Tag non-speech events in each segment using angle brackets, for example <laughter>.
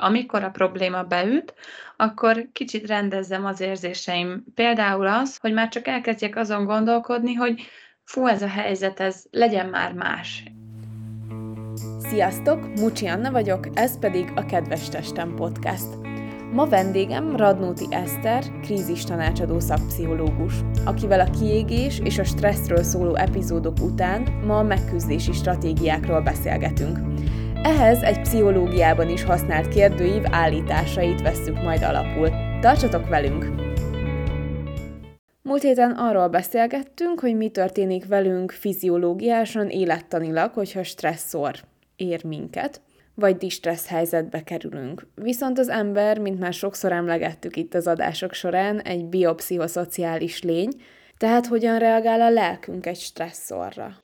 amikor a probléma beüt, akkor kicsit rendezzem az érzéseim. Például az, hogy már csak elkezdjek azon gondolkodni, hogy fú, ez a helyzet, ez legyen már más. Sziasztok, Mucsi Anna vagyok, ez pedig a Kedves Testem Podcast. Ma vendégem Radnóti Eszter, krízis tanácsadó szakpszichológus, akivel a kiégés és a stresszről szóló epizódok után ma a megküzdési stratégiákról beszélgetünk. Ehhez egy pszichológiában is használt kérdőív állításait vesszük majd alapul. Tartsatok velünk! Múlt héten arról beszélgettünk, hogy mi történik velünk fiziológiásan, élettanilag, hogyha stresszor ér minket, vagy distressz helyzetbe kerülünk. Viszont az ember, mint már sokszor emlegettük itt az adások során, egy biopszichoszociális lény, tehát hogyan reagál a lelkünk egy stresszorra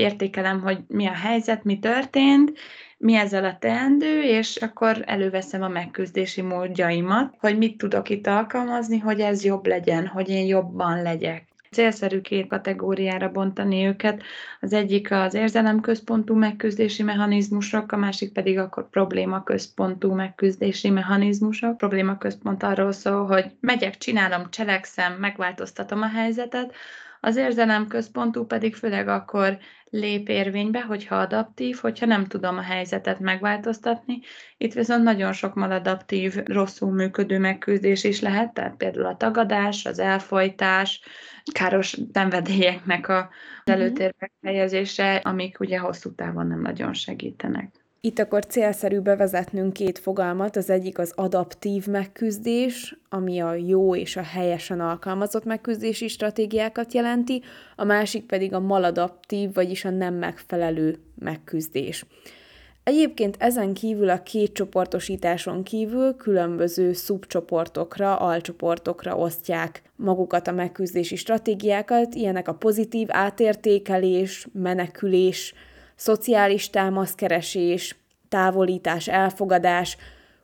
értékelem, hogy mi a helyzet, mi történt, mi ezzel a teendő, és akkor előveszem a megküzdési módjaimat, hogy mit tudok itt alkalmazni, hogy ez jobb legyen, hogy én jobban legyek. Célszerű két kategóriára bontani őket. Az egyik az érzelemközpontú megküzdési mechanizmusok, a másik pedig a problémaközpontú megküzdési mechanizmusok. Problémaközpont arról szól, hogy megyek, csinálom, cselekszem, megváltoztatom a helyzetet, az érzelemközpontú pedig főleg akkor lép érvénybe, hogyha adaptív, hogyha nem tudom a helyzetet megváltoztatni. Itt viszont nagyon sok maladaptív, rosszul működő megküzdés is lehet, tehát például a tagadás, az elfolytás, káros szenvedélyeknek a mhm. előtérbe helyezése, amik ugye hosszú távon nem nagyon segítenek. Itt akkor célszerű bevezetnünk két fogalmat, az egyik az adaptív megküzdés, ami a jó és a helyesen alkalmazott megküzdési stratégiákat jelenti, a másik pedig a maladaptív, vagyis a nem megfelelő megküzdés. Egyébként ezen kívül a két csoportosításon kívül különböző szubcsoportokra, alcsoportokra osztják magukat a megküzdési stratégiákat, ilyenek a pozitív átértékelés, menekülés, szociális támaszkeresés, távolítás, elfogadás,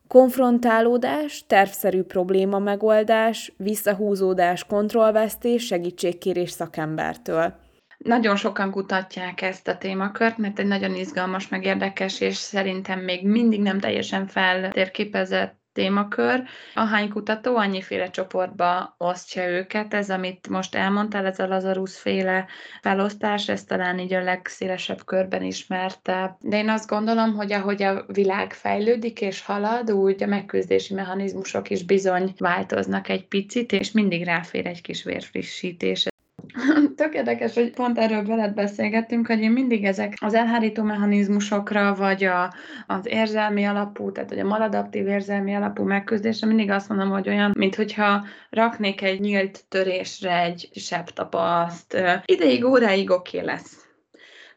konfrontálódás, tervszerű probléma megoldás, visszahúzódás, kontrollvesztés, segítségkérés szakembertől. Nagyon sokan kutatják ezt a témakört, mert egy nagyon izgalmas, meg érdekes, és szerintem még mindig nem teljesen feltérképezett témakör. Ahány kutató, annyiféle csoportba osztja őket. Ez, amit most elmondtál, ez a Lazarus féle felosztás, ez talán így a legszélesebb körben ismerte. De én azt gondolom, hogy ahogy a világ fejlődik és halad, úgy a megküzdési mechanizmusok is bizony változnak egy picit, és mindig ráfér egy kis vérfrissítés. <laughs> Tök érdekes, hogy pont erről veled beszélgettünk, hogy én mindig ezek az elhárító mechanizmusokra, vagy a, az érzelmi alapú, tehát hogy a maladaptív érzelmi alapú megküzdésre mindig azt mondom, hogy olyan, mintha raknék egy nyílt törésre egy sebtapaszt. Ideig, óráig oké okay lesz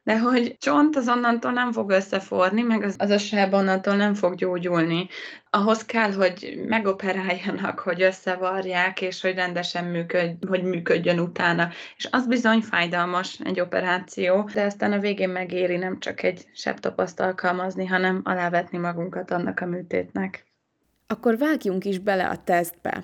de hogy csont az onnantól nem fog összeforni, meg az, az a seb onnantól nem fog gyógyulni. Ahhoz kell, hogy megoperáljanak, hogy összevarják, és hogy rendesen működj, hogy működjön utána. És az bizony fájdalmas egy operáció, de aztán a végén megéri nem csak egy sebtapaszt alkalmazni, hanem alávetni magunkat annak a műtétnek. Akkor vágjunk is bele a tesztbe.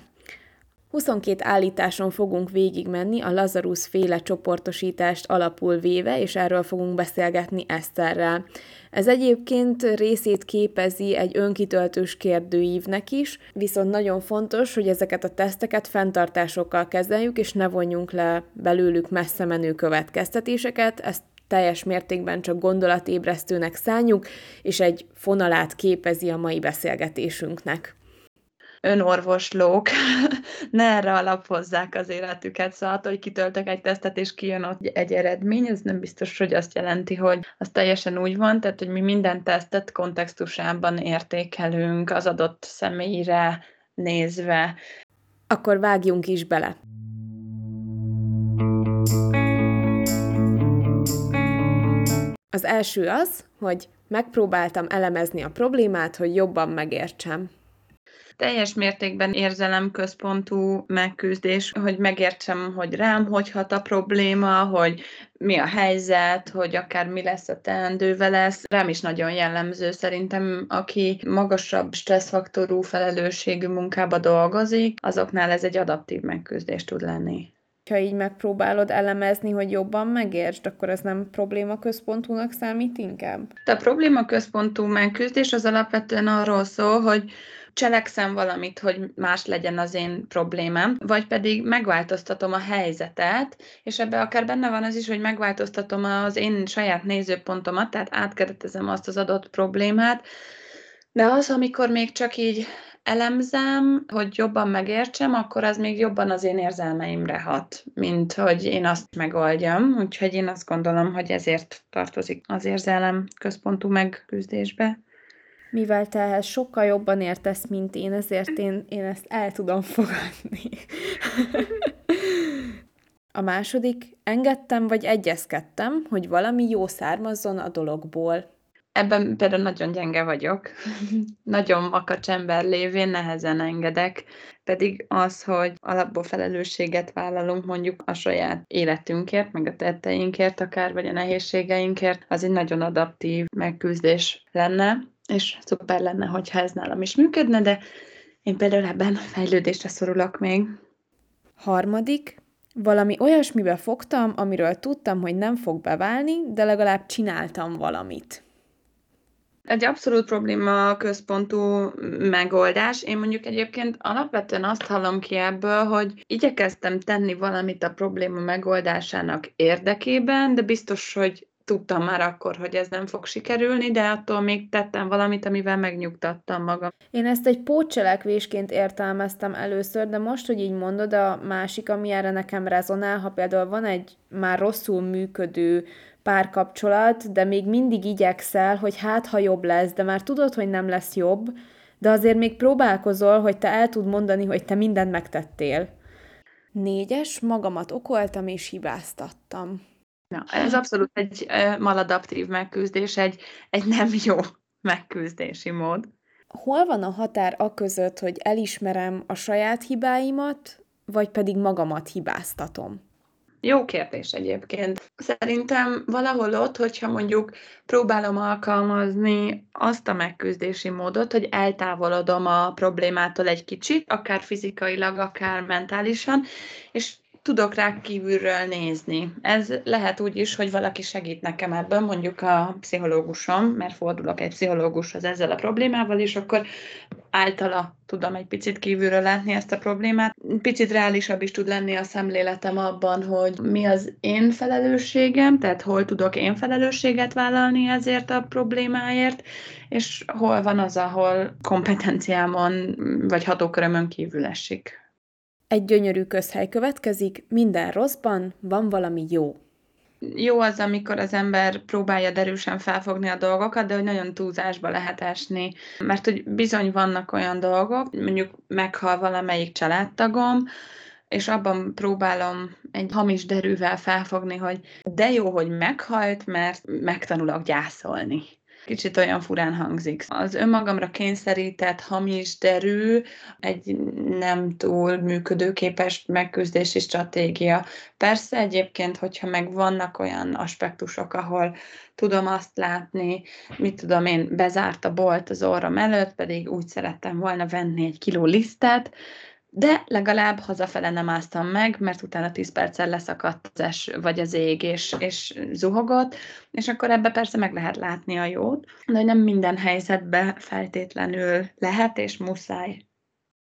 22 állításon fogunk végigmenni a Lazarus féle csoportosítást alapul véve, és erről fogunk beszélgetni Eszterrel. Ez egyébként részét képezi egy önkitöltős kérdőívnek is, viszont nagyon fontos, hogy ezeket a teszteket fenntartásokkal kezeljük, és ne vonjunk le belőlük messze menő következtetéseket, ezt teljes mértékben csak gondolatébresztőnek szánjuk, és egy fonalát képezi a mai beszélgetésünknek önorvoslók <laughs> ne erre alapozzák az életüket, szóval hogy kitöltök egy tesztet, és kijön ott egy eredmény, ez nem biztos, hogy azt jelenti, hogy az teljesen úgy van, tehát, hogy mi minden tesztet kontextusában értékelünk az adott személyre nézve. Akkor vágjunk is bele. Az első az, hogy megpróbáltam elemezni a problémát, hogy jobban megértsem teljes mértékben érzelemközpontú megküzdés, hogy megértsem, hogy rám hogy hat a probléma, hogy mi a helyzet, hogy akár mi lesz a teendővel lesz. Rám is nagyon jellemző szerintem, aki magasabb stresszfaktorú felelősségű munkába dolgozik, azoknál ez egy adaptív megküzdés tud lenni. Ha így megpróbálod elemezni, hogy jobban megértsd, akkor ez nem probléma központúnak számít inkább? A probléma központú megküzdés az alapvetően arról szól, hogy cselekszem valamit, hogy más legyen az én problémám, vagy pedig megváltoztatom a helyzetet, és ebbe akár benne van az is, hogy megváltoztatom az én saját nézőpontomat, tehát átkeretezem azt az adott problémát, de az, amikor még csak így elemzem, hogy jobban megértsem, akkor az még jobban az én érzelmeimre hat, mint hogy én azt megoldjam. Úgyhogy én azt gondolom, hogy ezért tartozik az érzelem központú megküzdésbe mivel te ehhez sokkal jobban értesz, mint én, ezért én, én ezt el tudom fogadni. A második, engedtem vagy egyezkedtem, hogy valami jó származzon a dologból. Ebben például nagyon gyenge vagyok. nagyon makacs ember lévén nehezen engedek, pedig az, hogy alapból felelősséget vállalunk mondjuk a saját életünkért, meg a tetteinkért akár, vagy a nehézségeinkért, az egy nagyon adaptív megküzdés lenne és szuper lenne, hogyha ez nálam is működne, de én például ebben fejlődésre szorulok még. Harmadik, valami olyasmibe fogtam, amiről tudtam, hogy nem fog beválni, de legalább csináltam valamit. Egy abszolút probléma központú megoldás. Én mondjuk egyébként alapvetően azt hallom ki ebből, hogy igyekeztem tenni valamit a probléma megoldásának érdekében, de biztos, hogy tudtam már akkor, hogy ez nem fog sikerülni, de attól még tettem valamit, amivel megnyugtattam magam. Én ezt egy pótcselekvésként értelmeztem először, de most, hogy így mondod, a másik, ami erre nekem rezonál, ha például van egy már rosszul működő párkapcsolat, de még mindig igyekszel, hogy hát, ha jobb lesz, de már tudod, hogy nem lesz jobb, de azért még próbálkozol, hogy te el tud mondani, hogy te mindent megtettél. Négyes, magamat okoltam és hibáztattam. Na, ez abszolút egy maladaptív megküzdés, egy, egy nem jó megküzdési mód. Hol van a határ a között, hogy elismerem a saját hibáimat, vagy pedig magamat hibáztatom? Jó kérdés egyébként. Szerintem valahol ott, hogyha mondjuk próbálom alkalmazni azt a megküzdési módot, hogy eltávolodom a problémától egy kicsit, akár fizikailag, akár mentálisan, és tudok rá kívülről nézni. Ez lehet úgy is, hogy valaki segít nekem ebben, mondjuk a pszichológusom, mert fordulok egy pszichológushoz ezzel a problémával, és akkor általa tudom egy picit kívülről látni ezt a problémát. Picit reálisabb is tud lenni a szemléletem abban, hogy mi az én felelősségem, tehát hol tudok én felelősséget vállalni ezért a problémáért, és hol van az, ahol kompetenciámon vagy hatókörömön kívül esik. Egy gyönyörű közhely következik, minden rosszban van valami jó. Jó az, amikor az ember próbálja derűsen felfogni a dolgokat, de hogy nagyon túlzásba lehet esni. Mert hogy bizony vannak olyan dolgok, mondjuk meghal valamelyik családtagom, és abban próbálom egy hamis derűvel felfogni, hogy de jó, hogy meghalt, mert megtanulok gyászolni kicsit olyan furán hangzik. Az önmagamra kényszerített hamis derű egy nem túl működőképes megküzdési stratégia. Persze egyébként, hogyha meg vannak olyan aspektusok, ahol tudom azt látni, mit tudom én, bezárt a bolt az orrom előtt, pedig úgy szerettem volna venni egy kiló lisztet, de legalább hazafele nem áztam meg, mert utána 10 perccel leszakadt az es, vagy az ég, és, és zuhogott, és akkor ebbe persze meg lehet látni a jót, de nem minden helyzetben feltétlenül lehet és muszáj.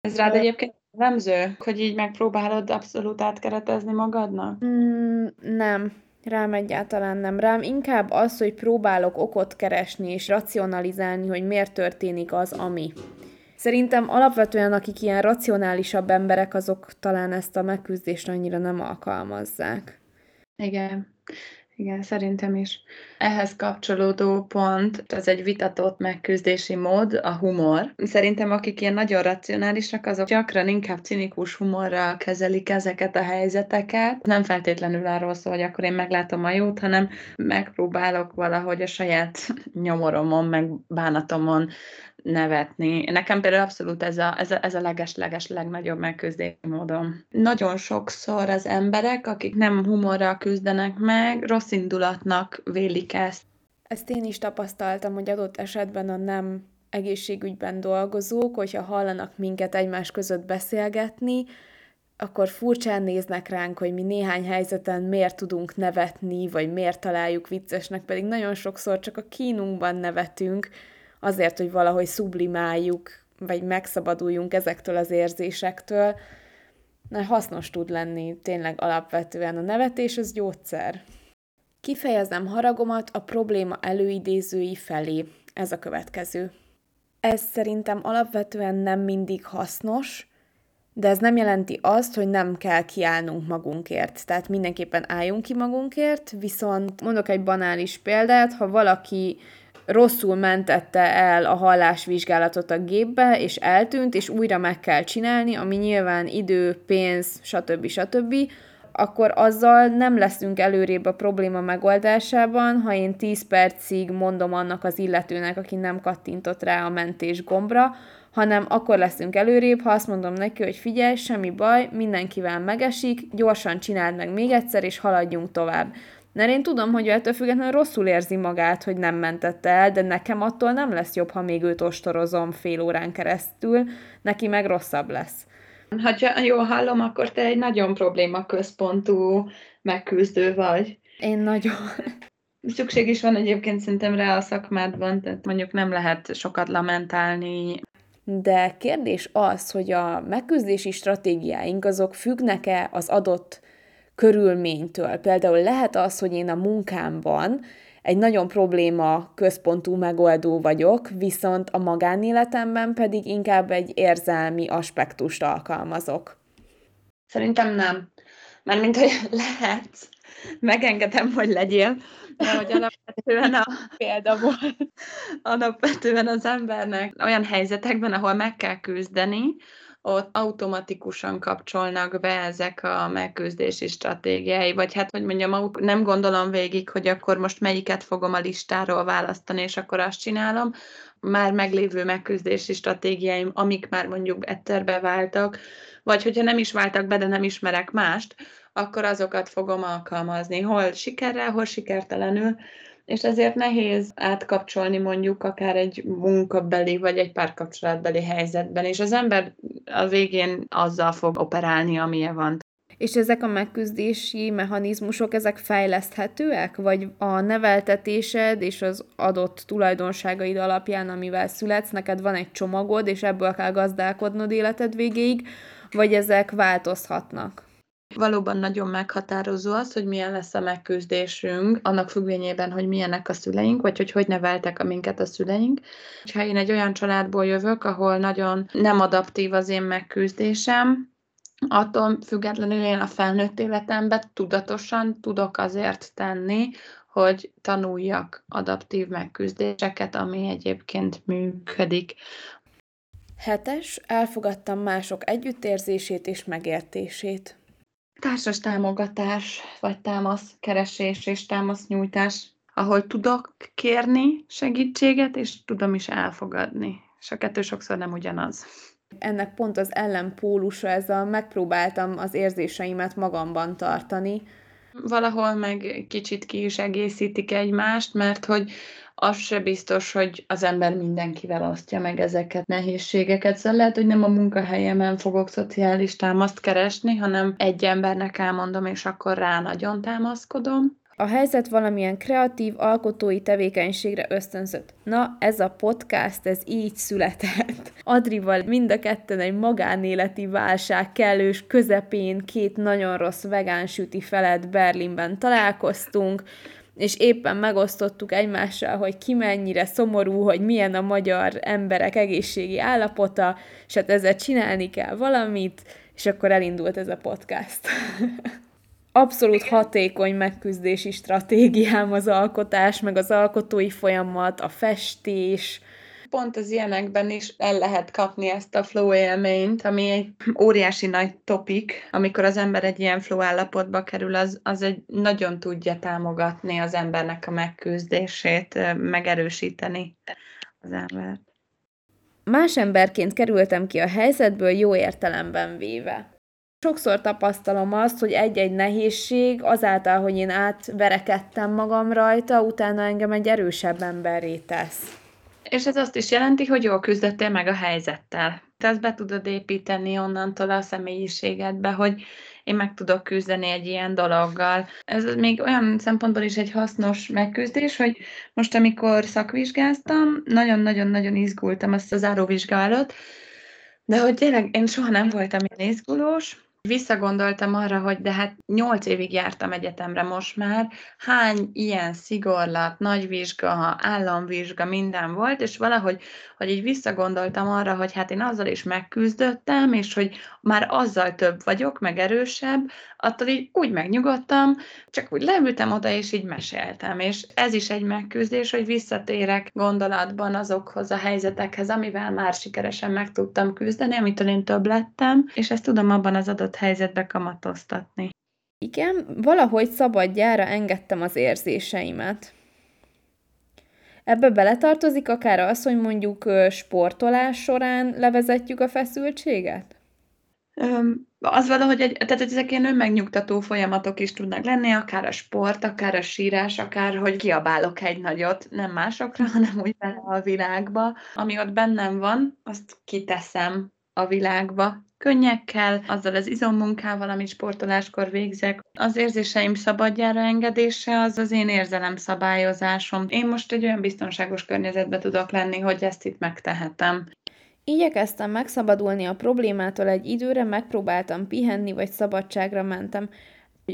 Ez rád egyébként nemző, hogy így megpróbálod abszolút átkeretezni magadnak? Mm, nem, Rám egyáltalán nem. Rám inkább az, hogy próbálok okot keresni és racionalizálni, hogy miért történik az, ami. Szerintem alapvetően, akik ilyen racionálisabb emberek, azok talán ezt a megküzdést annyira nem alkalmazzák. Igen. Igen, szerintem is. Ehhez kapcsolódó pont, ez egy vitatott megküzdési mód, a humor. Szerintem akik ilyen nagyon racionálisak, azok gyakran inkább cinikus humorral kezelik ezeket a helyzeteket. Nem feltétlenül arról szól, hogy akkor én meglátom a jót, hanem megpróbálok valahogy a saját nyomoromon, meg bánatomon nevetni. Nekem például abszolút ez a, ez a, ez a leges-leges legnagyobb megküzdési módom. Nagyon sokszor az emberek, akik nem humorral küzdenek meg, rossz indulatnak vélik ezt. Ezt én is tapasztaltam, hogy adott esetben a nem egészségügyben dolgozók, hogyha hallanak minket egymás között beszélgetni, akkor furcsán néznek ránk, hogy mi néhány helyzeten miért tudunk nevetni, vagy miért találjuk viccesnek, pedig nagyon sokszor csak a kínunkban nevetünk, azért, hogy valahogy sublimáljuk, vagy megszabaduljunk ezektől az érzésektől. Na, hasznos tud lenni tényleg alapvetően a nevetés, az gyógyszer. Kifejezem haragomat a probléma előidézői felé. Ez a következő. Ez szerintem alapvetően nem mindig hasznos, de ez nem jelenti azt, hogy nem kell kiállnunk magunkért. Tehát mindenképpen álljunk ki magunkért, viszont mondok egy banális példát, ha valaki rosszul mentette el a hallásvizsgálatot a gépbe, és eltűnt, és újra meg kell csinálni, ami nyilván idő, pénz, stb. stb., akkor azzal nem leszünk előrébb a probléma megoldásában, ha én 10 percig mondom annak az illetőnek, aki nem kattintott rá a mentés gombra, hanem akkor leszünk előrébb, ha azt mondom neki, hogy figyelj, semmi baj, mindenkivel megesik, gyorsan csináld meg még egyszer, és haladjunk tovább. Mert én tudom, hogy ő ettől függetlenül rosszul érzi magát, hogy nem mentette el, de nekem attól nem lesz jobb, ha még őt ostorozom fél órán keresztül, neki meg rosszabb lesz. Ha jól hallom, akkor te egy nagyon problémaközpontú megküzdő vagy. Én nagyon. <laughs> Szükség is van egyébként szerintem rá a szakmádban, tehát mondjuk nem lehet sokat lamentálni. De kérdés az, hogy a megküzdési stratégiáink azok függnek-e az adott körülménytől. Például lehet az, hogy én a munkámban egy nagyon probléma központú megoldó vagyok, viszont a magánéletemben pedig inkább egy érzelmi aspektust alkalmazok. Szerintem nem. Mármint, hogy <laughs> lehet, megengedem, hogy legyél, de hogy alapvetően a példa volt, alapvetően az embernek olyan helyzetekben, ahol meg kell küzdeni, ott automatikusan kapcsolnak be ezek a megküzdési stratégiái, vagy hát, hogy mondjam, nem gondolom végig, hogy akkor most melyiket fogom a listáról választani, és akkor azt csinálom, már meglévő megküzdési stratégiáim, amik már mondjuk etterbe váltak, vagy hogyha nem is váltak be, de nem ismerek mást, akkor azokat fogom alkalmazni, hol sikerrel, hol sikertelenül, és ezért nehéz átkapcsolni mondjuk akár egy munkabeli vagy egy párkapcsolatbeli helyzetben, és az ember a végén azzal fog operálni, amilyen van. És ezek a megküzdési mechanizmusok, ezek fejleszthetőek? Vagy a neveltetésed és az adott tulajdonságaid alapján, amivel születsz, neked van egy csomagod, és ebből kell gazdálkodnod életed végéig, vagy ezek változhatnak? Valóban nagyon meghatározó az, hogy milyen lesz a megküzdésünk, annak függvényében, hogy milyenek a szüleink, vagy hogy hogy neveltek a minket a szüleink. Ha én egy olyan családból jövök, ahol nagyon nem adaptív az én megküzdésem, attól függetlenül én a felnőtt életemben tudatosan tudok azért tenni, hogy tanuljak adaptív megküzdéseket, ami egyébként működik. Hetes, elfogadtam mások együttérzését és megértését. Társas támogatás, vagy támaszkeresés és támasznyújtás, ahol tudok kérni segítséget, és tudom is elfogadni. És a kettő sokszor nem ugyanaz. Ennek pont az ellenpólusa, ez a megpróbáltam az érzéseimet magamban tartani. Valahol meg kicsit ki is egészítik egymást, mert hogy az se biztos, hogy az ember mindenkivel osztja meg ezeket nehézségeket. Szóval lehet, hogy nem a munkahelyemen fogok szociális támaszt keresni, hanem egy embernek elmondom, és akkor rá nagyon támaszkodom. A helyzet valamilyen kreatív, alkotói tevékenységre ösztönzött. Na, ez a podcast, ez így született. Adrival mind a ketten egy magánéleti válság kellős közepén két nagyon rossz vegán süti felett Berlinben találkoztunk, és éppen megosztottuk egymással, hogy ki mennyire szomorú, hogy milyen a magyar emberek egészségi állapota, és hát ezzel csinálni kell valamit, és akkor elindult ez a podcast. <laughs> Abszolút hatékony megküzdési stratégiám az alkotás, meg az alkotói folyamat, a festés, pont az ilyenekben is el lehet kapni ezt a flow élményt, ami egy óriási nagy topik, amikor az ember egy ilyen flow állapotba kerül, az, az egy nagyon tudja támogatni az embernek a megküzdését, megerősíteni az embert. Más emberként kerültem ki a helyzetből jó értelemben véve. Sokszor tapasztalom azt, hogy egy-egy nehézség azáltal, hogy én átverekedtem magam rajta, utána engem egy erősebb emberré tesz. És ez azt is jelenti, hogy jól küzdöttél meg a helyzettel. Te ezt be tudod építeni onnantól a személyiségedbe, hogy én meg tudok küzdeni egy ilyen dologgal. Ez még olyan szempontból is egy hasznos megküzdés, hogy most, amikor szakvizsgáztam, nagyon-nagyon-nagyon izgultam azt a záróvizsgálat, de hogy tényleg én soha nem voltam ilyen izgulós, Visszagondoltam arra, hogy de hát nyolc évig jártam egyetemre most már, hány ilyen szigorlat, nagy vizsga, államvizsga, minden volt, és valahogy, hogy így visszagondoltam arra, hogy hát én azzal is megküzdöttem, és hogy már azzal több vagyok, meg erősebb, attól így úgy megnyugodtam, csak úgy leültem oda, és így meséltem, és ez is egy megküzdés, hogy visszatérek gondolatban azokhoz a helyzetekhez, amivel már sikeresen meg tudtam küzdeni, amitől én több lettem, és ezt tudom abban az adott helyzetbe kamatoztatni. Igen, valahogy szabadjára engedtem az érzéseimet. Ebbe beletartozik akár az, hogy mondjuk sportolás során levezetjük a feszültséget? az valahogy egy, tehát ezek ilyen önmegnyugtató folyamatok is tudnak lenni, akár a sport, akár a sírás, akár hogy kiabálok egy nagyot, nem másokra, <laughs> hanem úgy bele a világba. Ami ott bennem van, azt kiteszem a világba, könnyekkel, azzal az izommunkával, amit sportoláskor végzek. Az érzéseim szabadjára engedése az az én érzelem szabályozásom. Én most egy olyan biztonságos környezetbe tudok lenni, hogy ezt itt megtehetem. Igyekeztem megszabadulni a problémától egy időre, megpróbáltam pihenni, vagy szabadságra mentem.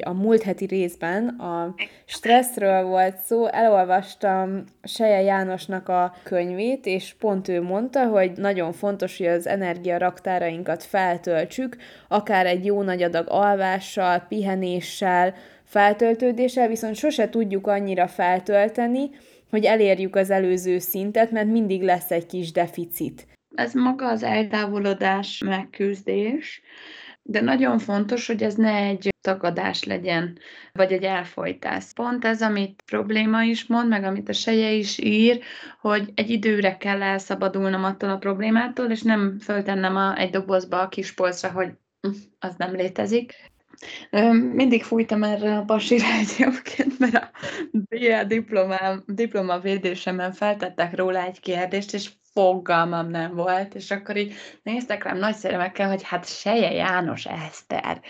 A múlt heti részben a stresszről volt szó, elolvastam Seje Jánosnak a könyvét, és pont ő mondta, hogy nagyon fontos, hogy az energiaraktárainkat feltöltsük, akár egy jó nagy adag alvással, pihenéssel, feltöltődéssel, viszont sose tudjuk annyira feltölteni, hogy elérjük az előző szintet, mert mindig lesz egy kis deficit. Ez maga az eltávolodás megküzdés, de nagyon fontos, hogy ez ne egy tagadás legyen, vagy egy elfolytás. Pont ez, amit probléma is mond, meg amit a seje is ír, hogy egy időre kell elszabadulnom attól a problémától, és nem föltennem a, egy dobozba a kis polcra, hogy hm, az nem létezik. Mindig fújtam erre a pasira <laughs> egyébként, mert a BL diplomám, diplomavédésemen feltettek róla egy kérdést, és fogalmam nem volt, és akkor így néztek rám nagy szeremekkel, hogy hát Seje János Eszter.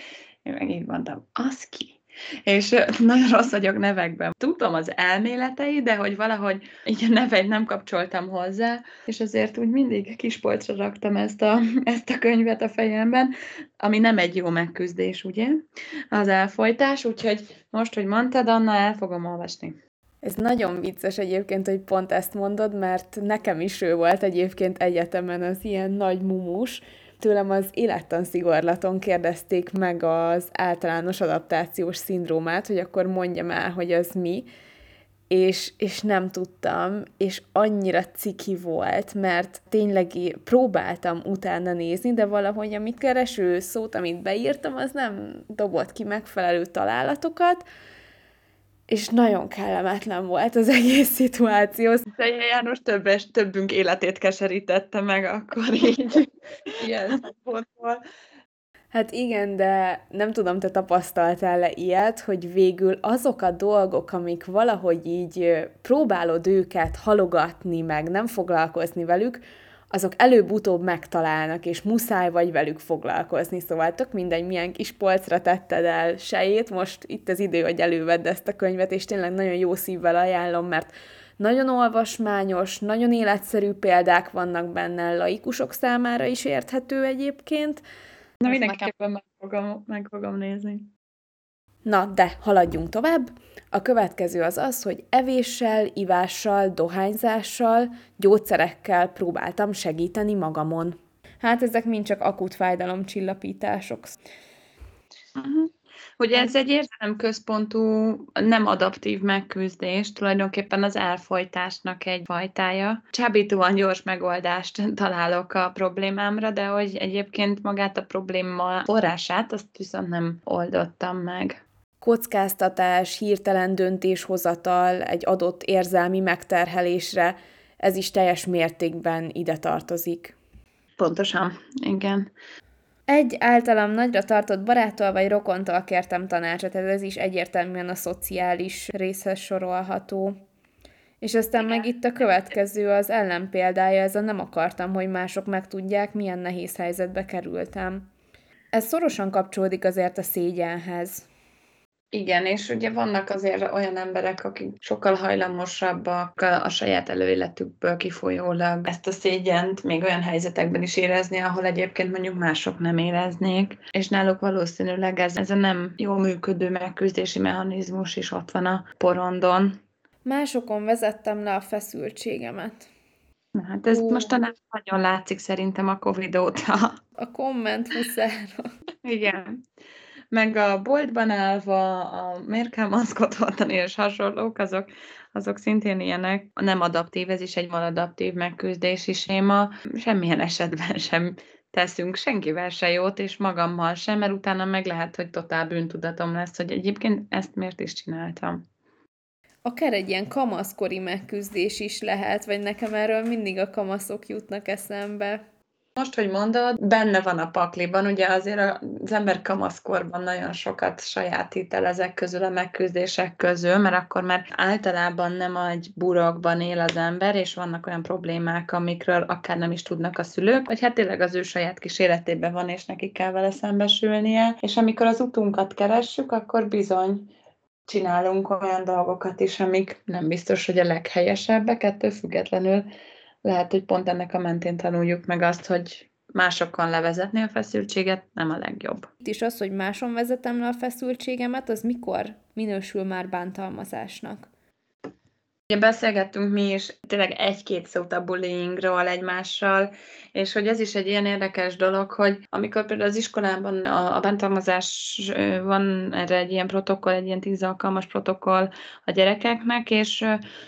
Én meg így mondtam, az ki? És nagyon rossz vagyok nevekben. Tudom az elméletei, de hogy valahogy így a neveit nem kapcsoltam hozzá, és azért úgy mindig kispolcra raktam ezt a, <laughs> ezt a könyvet a fejemben, ami nem egy jó megküzdés, ugye? Az elfolytás, úgyhogy most, hogy mondtad, Anna, el fogom olvasni. Ez nagyon vicces egyébként, hogy pont ezt mondod, mert nekem is ő volt egyébként egyetemen az ilyen nagy mumus. Tőlem az élettanszigorlaton kérdezték meg az általános adaptációs szindrómát, hogy akkor mondjam el, hogy az mi, és, és nem tudtam, és annyira ciki volt, mert tényleg próbáltam utána nézni, de valahogy amit kereső szót, amit beírtam, az nem dobott ki megfelelő találatokat, és nagyon kellemetlen volt az egész szituáció. De János többes, többünk életét keserítette meg akkor így ilyen szempontból. Hát igen, de nem tudom, te tapasztaltál-e ilyet, hogy végül azok a dolgok, amik valahogy így próbálod őket halogatni, meg nem foglalkozni velük, azok előbb-utóbb megtalálnak, és muszáj vagy velük foglalkozni, szóval tök mindegy, milyen kis polcra tetted el sejét, most itt az idő, hogy elővedd ezt a könyvet, és tényleg nagyon jó szívvel ajánlom, mert nagyon olvasmányos, nagyon életszerű példák vannak benne, laikusok számára is érthető egyébként. Na mindenképpen meg fogom, meg fogom nézni. Na, de haladjunk tovább. A következő az az, hogy evéssel, ivással, dohányzással, gyógyszerekkel próbáltam segíteni magamon. Hát ezek mind csak akut fájdalomcsillapítások. Uh-huh. Ugye ez egy érzelemközpontú, nem adaptív megküzdés, tulajdonképpen az elfolytásnak egy fajtája. Csábítóan gyors megoldást <laughs> találok a problémámra, de hogy egyébként magát a probléma forrását, azt viszont nem oldottam meg kockáztatás, hirtelen döntéshozatal egy adott érzelmi megterhelésre, ez is teljes mértékben ide tartozik. Pontosan, igen. Egy általam nagyra tartott baráttól vagy rokontól kértem tanácsot, ez is egyértelműen a szociális részhez sorolható. És aztán meg itt a következő az ellenpéldája, ez a nem akartam, hogy mások megtudják, milyen nehéz helyzetbe kerültem. Ez szorosan kapcsolódik azért a szégyenhez. Igen, és ugye vannak azért olyan emberek, akik sokkal hajlamosabbak a saját előéletükből kifolyólag ezt a szégyent még olyan helyzetekben is érezni, ahol egyébként mondjuk mások nem éreznék, és náluk valószínűleg ez, ez a nem jó működő megküzdési mechanizmus is ott van a porondon. Másokon vezettem le a feszültségemet. Na, hát ez Ó. mostanában nagyon látszik szerintem a Covid óta. A komment muszára. Igen meg a boltban állva, a miért kell maszkot hordani, és hasonlók, azok, azok szintén ilyenek. Nem adaptív, ez is egy maladaptív megküzdési séma. Semmilyen esetben sem teszünk senkivel se jót, és magammal sem, mert utána meg lehet, hogy totál bűntudatom lesz, hogy egyébként ezt miért is csináltam. Akár egy ilyen kamaszkori megküzdés is lehet, vagy nekem erről mindig a kamaszok jutnak eszembe. Most, hogy mondod, benne van a pakliban, ugye azért az ember kamaszkorban nagyon sokat sajátít el ezek közül a megküzdések közül, mert akkor már általában nem egy burokban él az ember, és vannak olyan problémák, amikről akár nem is tudnak a szülők, vagy hát tényleg az ő saját kis életében van, és neki kell vele szembesülnie, és amikor az utunkat keressük, akkor bizony csinálunk olyan dolgokat is, amik nem biztos, hogy a leghelyesebbek, ettől függetlenül lehet, hogy pont ennek a mentén tanuljuk meg azt, hogy másokon levezetni a feszültséget nem a legjobb. Itt is az, hogy máson vezetem le a feszültségemet, az mikor minősül már bántalmazásnak? Ugye beszélgettünk mi is tényleg egy-két szót a bullyingról egymással, és hogy ez is egy ilyen érdekes dolog, hogy amikor például az iskolában a, a bántalmazás van erre egy ilyen protokoll, egy ilyen tíz alkalmas protokoll a gyerekeknek, és,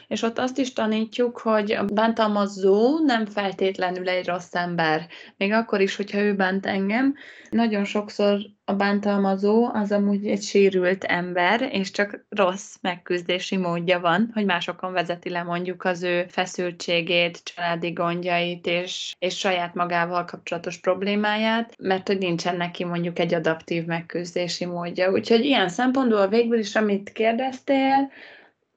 és ott azt is tanítjuk, hogy a bántalmazó nem feltétlenül egy rossz ember. Még akkor is, hogyha ő bánt engem. Nagyon sokszor a bántalmazó az amúgy egy sérült ember, és csak rossz megküzdési módja van, hogy másokon vezeti le mondjuk az ő feszültségét, családi gondjait, és, és saját magával kapcsolatos problémáját, mert hogy nincsen neki mondjuk egy adaptív megküzdési módja. Úgyhogy ilyen szempontból végül is, amit kérdeztél,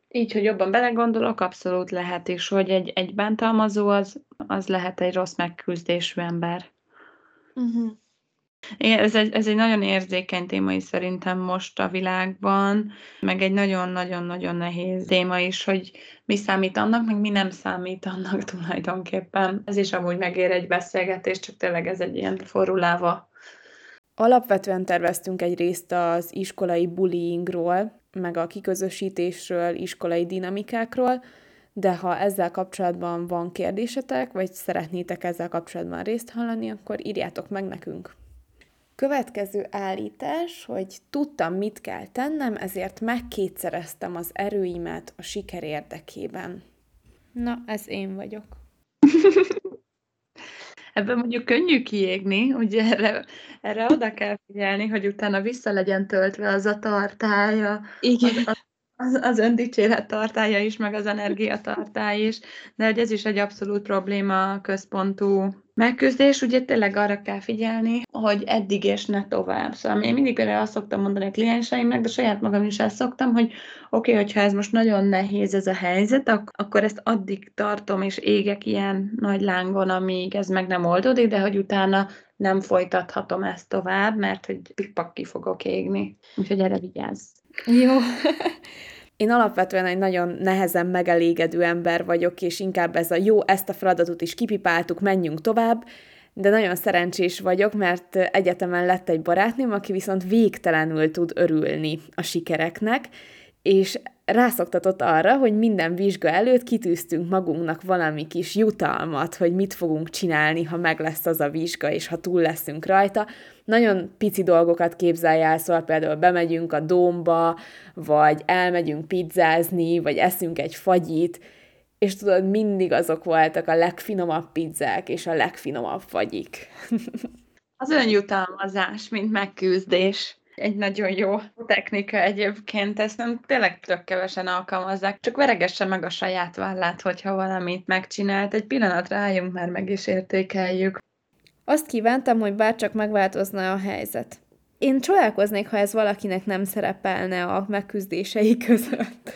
így, hogy jobban belegondolok, abszolút lehet is, hogy egy, egy bántalmazó az, az lehet egy rossz megküzdésű ember. Uh-huh. Igen, ez egy, ez egy nagyon érzékeny téma is szerintem most a világban, meg egy nagyon-nagyon-nagyon nehéz téma is, hogy mi számít annak, meg mi nem számít annak tulajdonképpen. Ez is amúgy megér egy beszélgetés, csak tényleg ez egy ilyen forruláva. Alapvetően terveztünk egy részt az iskolai bullyingról, meg a kiközösítésről, iskolai dinamikákról, de ha ezzel kapcsolatban van kérdésetek, vagy szeretnétek ezzel kapcsolatban részt hallani, akkor írjátok meg nekünk. Következő állítás, hogy tudtam, mit kell tennem, ezért megkétszereztem az erőimet a siker érdekében. Na, ez én vagyok. <laughs> Ebben mondjuk könnyű kiégni, ugye erre, erre oda kell figyelni, hogy utána vissza legyen töltve az a tartája, Igen. Az, az, az öndicséret tartája is, meg az energiatartály is, de hogy ez is egy abszolút probléma központú megküzdés, ugye tényleg arra kell figyelni, hogy eddig és ne tovább. Szóval én mindig például azt szoktam mondani a klienseimnek, de saját magam is ezt szoktam, hogy oké, okay, hogyha ez most nagyon nehéz ez a helyzet, ak- akkor ezt addig tartom és égek ilyen nagy lángon, amíg ez meg nem oldódik, de hogy utána nem folytathatom ezt tovább, mert hogy pikpak ki fogok égni. Úgyhogy erre vigyázz. Jó. <laughs> Én alapvetően egy nagyon nehezen megelégedő ember vagyok, és inkább ez a jó, ezt a feladatot is kipipáltuk, menjünk tovább, de nagyon szerencsés vagyok, mert egyetemen lett egy barátnőm, aki viszont végtelenül tud örülni a sikereknek, és rászoktatott arra, hogy minden vizsga előtt kitűztünk magunknak valami kis jutalmat, hogy mit fogunk csinálni, ha meg lesz az a vizsga, és ha túl leszünk rajta. Nagyon pici dolgokat képzelj el, szóval például bemegyünk a dómba, vagy elmegyünk pizzázni, vagy eszünk egy fagyit, és tudod, mindig azok voltak a legfinomabb pizzák, és a legfinomabb fagyik. <laughs> Az önjutalmazás, mint megküzdés egy nagyon jó technika egyébként, ezt nem tényleg tök kevesen alkalmazzák, csak veregesse meg a saját vállát, hogyha valamit megcsinált. Egy pillanatra álljunk már meg is értékeljük. Azt kívántam, hogy bárcsak megváltozna a helyzet. Én csodálkoznék, ha ez valakinek nem szerepelne a megküzdései között.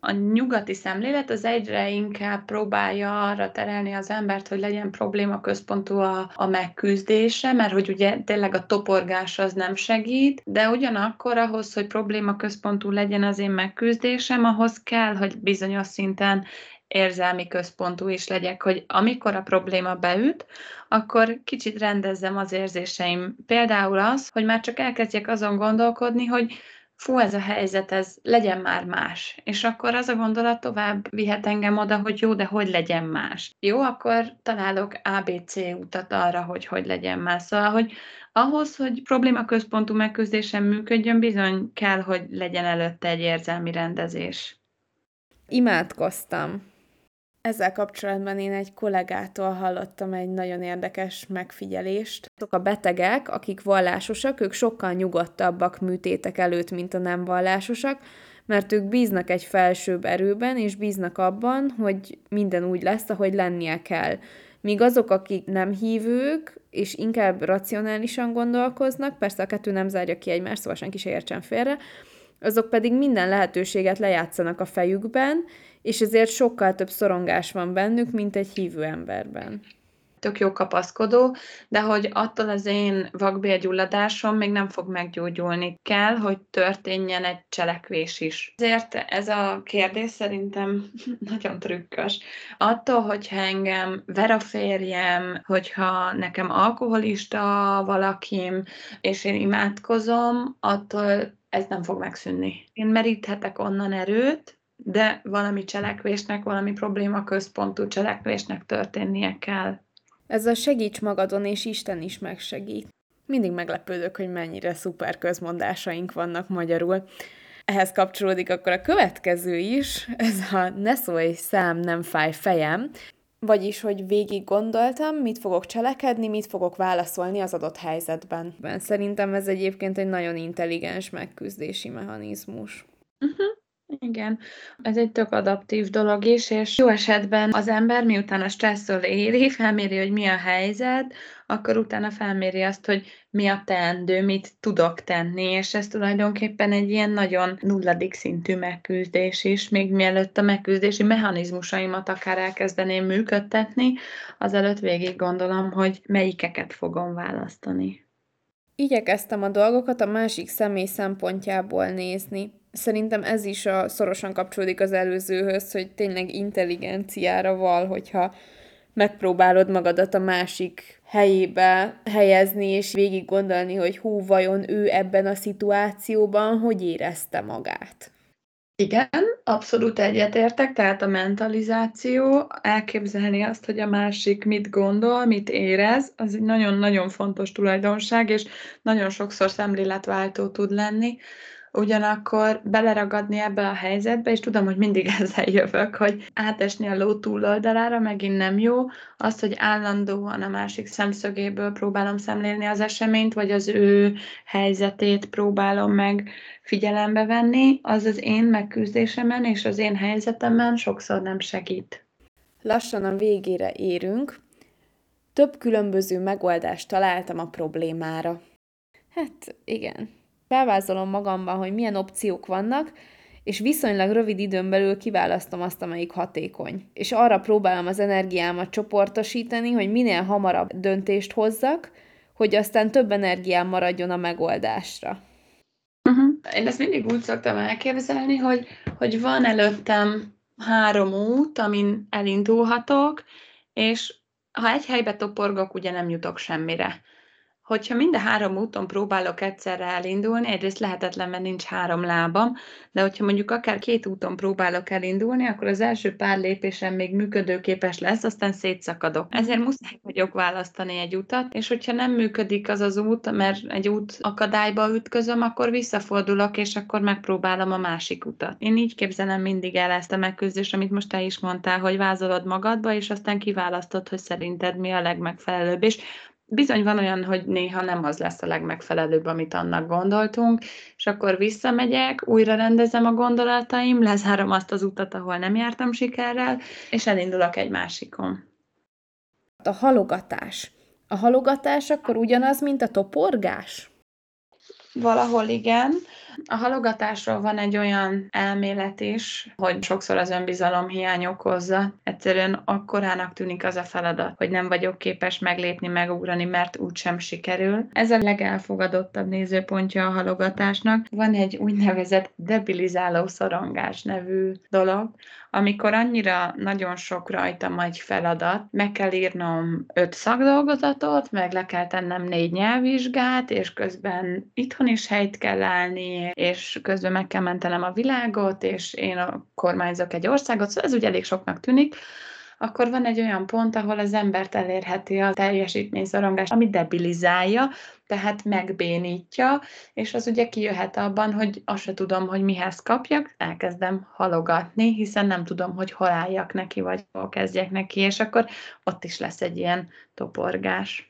A nyugati szemlélet az egyre inkább próbálja arra terelni az embert, hogy legyen probléma központú a, a megküzdése, mert hogy ugye tényleg a toporgás az nem segít, de ugyanakkor ahhoz, hogy probléma központú legyen az én megküzdésem, ahhoz kell, hogy bizonyos szinten érzelmi központú is legyek, hogy amikor a probléma beüt, akkor kicsit rendezzem az érzéseim. Például az, hogy már csak elkezdjek azon gondolkodni, hogy fú, ez a helyzet, ez legyen már más. És akkor az a gondolat tovább vihet engem oda, hogy jó, de hogy legyen más. Jó, akkor találok ABC utat arra, hogy hogy legyen más. Szóval, hogy ahhoz, hogy probléma központú megküzdésem működjön, bizony kell, hogy legyen előtte egy érzelmi rendezés. Imádkoztam. Ezzel kapcsolatban én egy kollégától hallottam egy nagyon érdekes megfigyelést. Azok a betegek, akik vallásosak, ők sokkal nyugodtabbak műtétek előtt, mint a nem vallásosak, mert ők bíznak egy felsőbb erőben, és bíznak abban, hogy minden úgy lesz, ahogy lennie kell. Míg azok, akik nem hívők, és inkább racionálisan gondolkoznak, persze a kettő nem zárja ki egymást, szóval senki se értsen félre, azok pedig minden lehetőséget lejátszanak a fejükben, és ezért sokkal több szorongás van bennük, mint egy hívő emberben. Tök jó kapaszkodó, de hogy attól az én vakbélgyulladásom még nem fog meggyógyulni. Kell, hogy történjen egy cselekvés is. Ezért ez a kérdés szerintem <laughs> nagyon trükkös. Attól, hogyha engem ver a férjem, hogyha nekem alkoholista valakim, és én imádkozom, attól ez nem fog megszűnni. Én meríthetek onnan erőt, de valami cselekvésnek, valami probléma központú cselekvésnek történnie kell. Ez a segíts magadon, és Isten is megsegít. Mindig meglepődök, hogy mennyire szuper közmondásaink vannak magyarul. Ehhez kapcsolódik akkor a következő is, ez a ne szólj szám, nem fáj fejem, vagyis, hogy végig gondoltam, mit fogok cselekedni, mit fogok válaszolni az adott helyzetben. Szerintem ez egyébként egy nagyon intelligens megküzdési mechanizmus. Uh-huh. Igen, ez egy tök adaptív dolog is, és jó esetben az ember miután a stresszől éri, felméri, hogy mi a helyzet, akkor utána felméri azt, hogy mi a teendő, mit tudok tenni, és ez tulajdonképpen egy ilyen nagyon nulladik szintű megküzdés is, még mielőtt a megküzdési mechanizmusaimat akár elkezdeném működtetni, azelőtt végig gondolom, hogy melyikeket fogom választani. Igyekeztem a dolgokat a másik személy szempontjából nézni szerintem ez is a, szorosan kapcsolódik az előzőhöz, hogy tényleg intelligenciára val, hogyha megpróbálod magadat a másik helyébe helyezni, és végig gondolni, hogy hú, vajon ő ebben a szituációban hogy érezte magát. Igen, abszolút egyetértek, tehát a mentalizáció, elképzelni azt, hogy a másik mit gondol, mit érez, az egy nagyon-nagyon fontos tulajdonság, és nagyon sokszor szemléletváltó tud lenni ugyanakkor beleragadni ebbe a helyzetbe, és tudom, hogy mindig <laughs> ezzel jövök, hogy átesni a ló túloldalára megint nem jó, azt, hogy állandóan a másik szemszögéből próbálom szemlélni az eseményt, vagy az ő helyzetét próbálom meg figyelembe venni, az az én megküzdésemen és az én helyzetemen sokszor nem segít. Lassan a végére érünk. Több különböző megoldást találtam a problémára. Hát igen, felvázolom magamban, hogy milyen opciók vannak, és viszonylag rövid időn belül kiválasztom azt, amelyik hatékony. És arra próbálom az energiámat csoportosítani, hogy minél hamarabb döntést hozzak, hogy aztán több energiám maradjon a megoldásra. Uh-huh. Én ezt mindig úgy szoktam elképzelni, hogy, hogy van előttem három út, amin elindulhatok, és ha egy helybe toporgok, ugye nem jutok semmire hogyha mind a három úton próbálok egyszerre elindulni, egyrészt lehetetlen, mert nincs három lábam, de hogyha mondjuk akár két úton próbálok elindulni, akkor az első pár lépésem még működőképes lesz, aztán szétszakadok. Ezért muszáj vagyok választani egy utat, és hogyha nem működik az az út, mert egy út akadályba ütközöm, akkor visszafordulok, és akkor megpróbálom a másik utat. Én így képzelem mindig el ezt a megküzdést, amit most te is mondtál, hogy vázolod magadba, és aztán kiválasztod, hogy szerinted mi a legmegfelelőbb. És bizony van olyan, hogy néha nem az lesz a legmegfelelőbb, amit annak gondoltunk, és akkor visszamegyek, újra rendezem a gondolataim, lezárom azt az utat, ahol nem jártam sikerrel, és elindulok egy másikon. A halogatás. A halogatás akkor ugyanaz, mint a toporgás? Valahol igen. A halogatásról van egy olyan elmélet is, hogy sokszor az önbizalom hiány okozza. Egyszerűen akkorának tűnik az a feladat, hogy nem vagyok képes meglépni, megugrani, mert úgysem sikerül. Ez a legelfogadottabb nézőpontja a halogatásnak. Van egy úgynevezett debilizáló szorongás nevű dolog, amikor annyira nagyon sok rajtam egy feladat, meg kell írnom öt szakdolgozatot, meg le kell tennem négy nyelvvizsgát, és közben itthon is helyt kell állni, és közben meg kell mentenem a világot, és én a kormányzok egy országot, szóval ez ugye elég soknak tűnik, akkor van egy olyan pont, ahol az embert elérheti a teljesítményszorongás, ami debilizálja, tehát megbénítja, és az ugye kijöhet abban, hogy azt se tudom, hogy mihez kapjak, elkezdem halogatni, hiszen nem tudom, hogy hol álljak neki, vagy hol kezdjek neki, és akkor ott is lesz egy ilyen toporgás.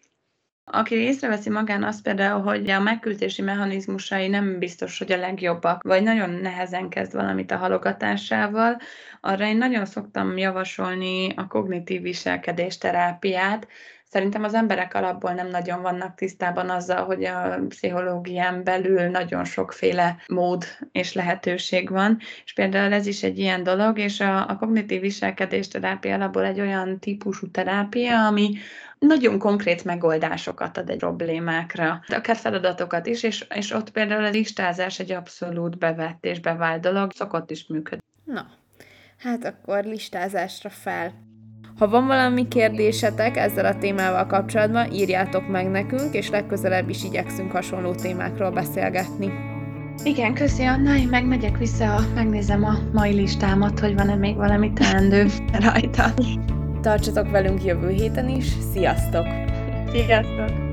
Aki észreveszi magán azt például, hogy a megküldési mechanizmusai nem biztos, hogy a legjobbak, vagy nagyon nehezen kezd valamit a halogatásával, arra én nagyon szoktam javasolni a kognitív viselkedés terápiát, Szerintem az emberek alapból nem nagyon vannak tisztában azzal, hogy a pszichológián belül nagyon sokféle mód és lehetőség van, és például ez is egy ilyen dolog, és a, a kognitív viselkedés terápia alapból egy olyan típusú terápia, ami nagyon konkrét megoldásokat ad egy problémákra, akár feladatokat is, és, és ott például a listázás egy abszolút bevett és bevált dolog, szokott is működni. Na, hát akkor listázásra fel. Ha van valami kérdésetek ezzel a témával kapcsolatban, írjátok meg nekünk, és legközelebb is igyekszünk hasonló témákról beszélgetni. Igen, köszi Anna, én meg megyek vissza, megnézem a mai listámat, hogy van-e még valami teendő <laughs> rajta. Tartsatok velünk jövő héten is, sziasztok! Sziasztok!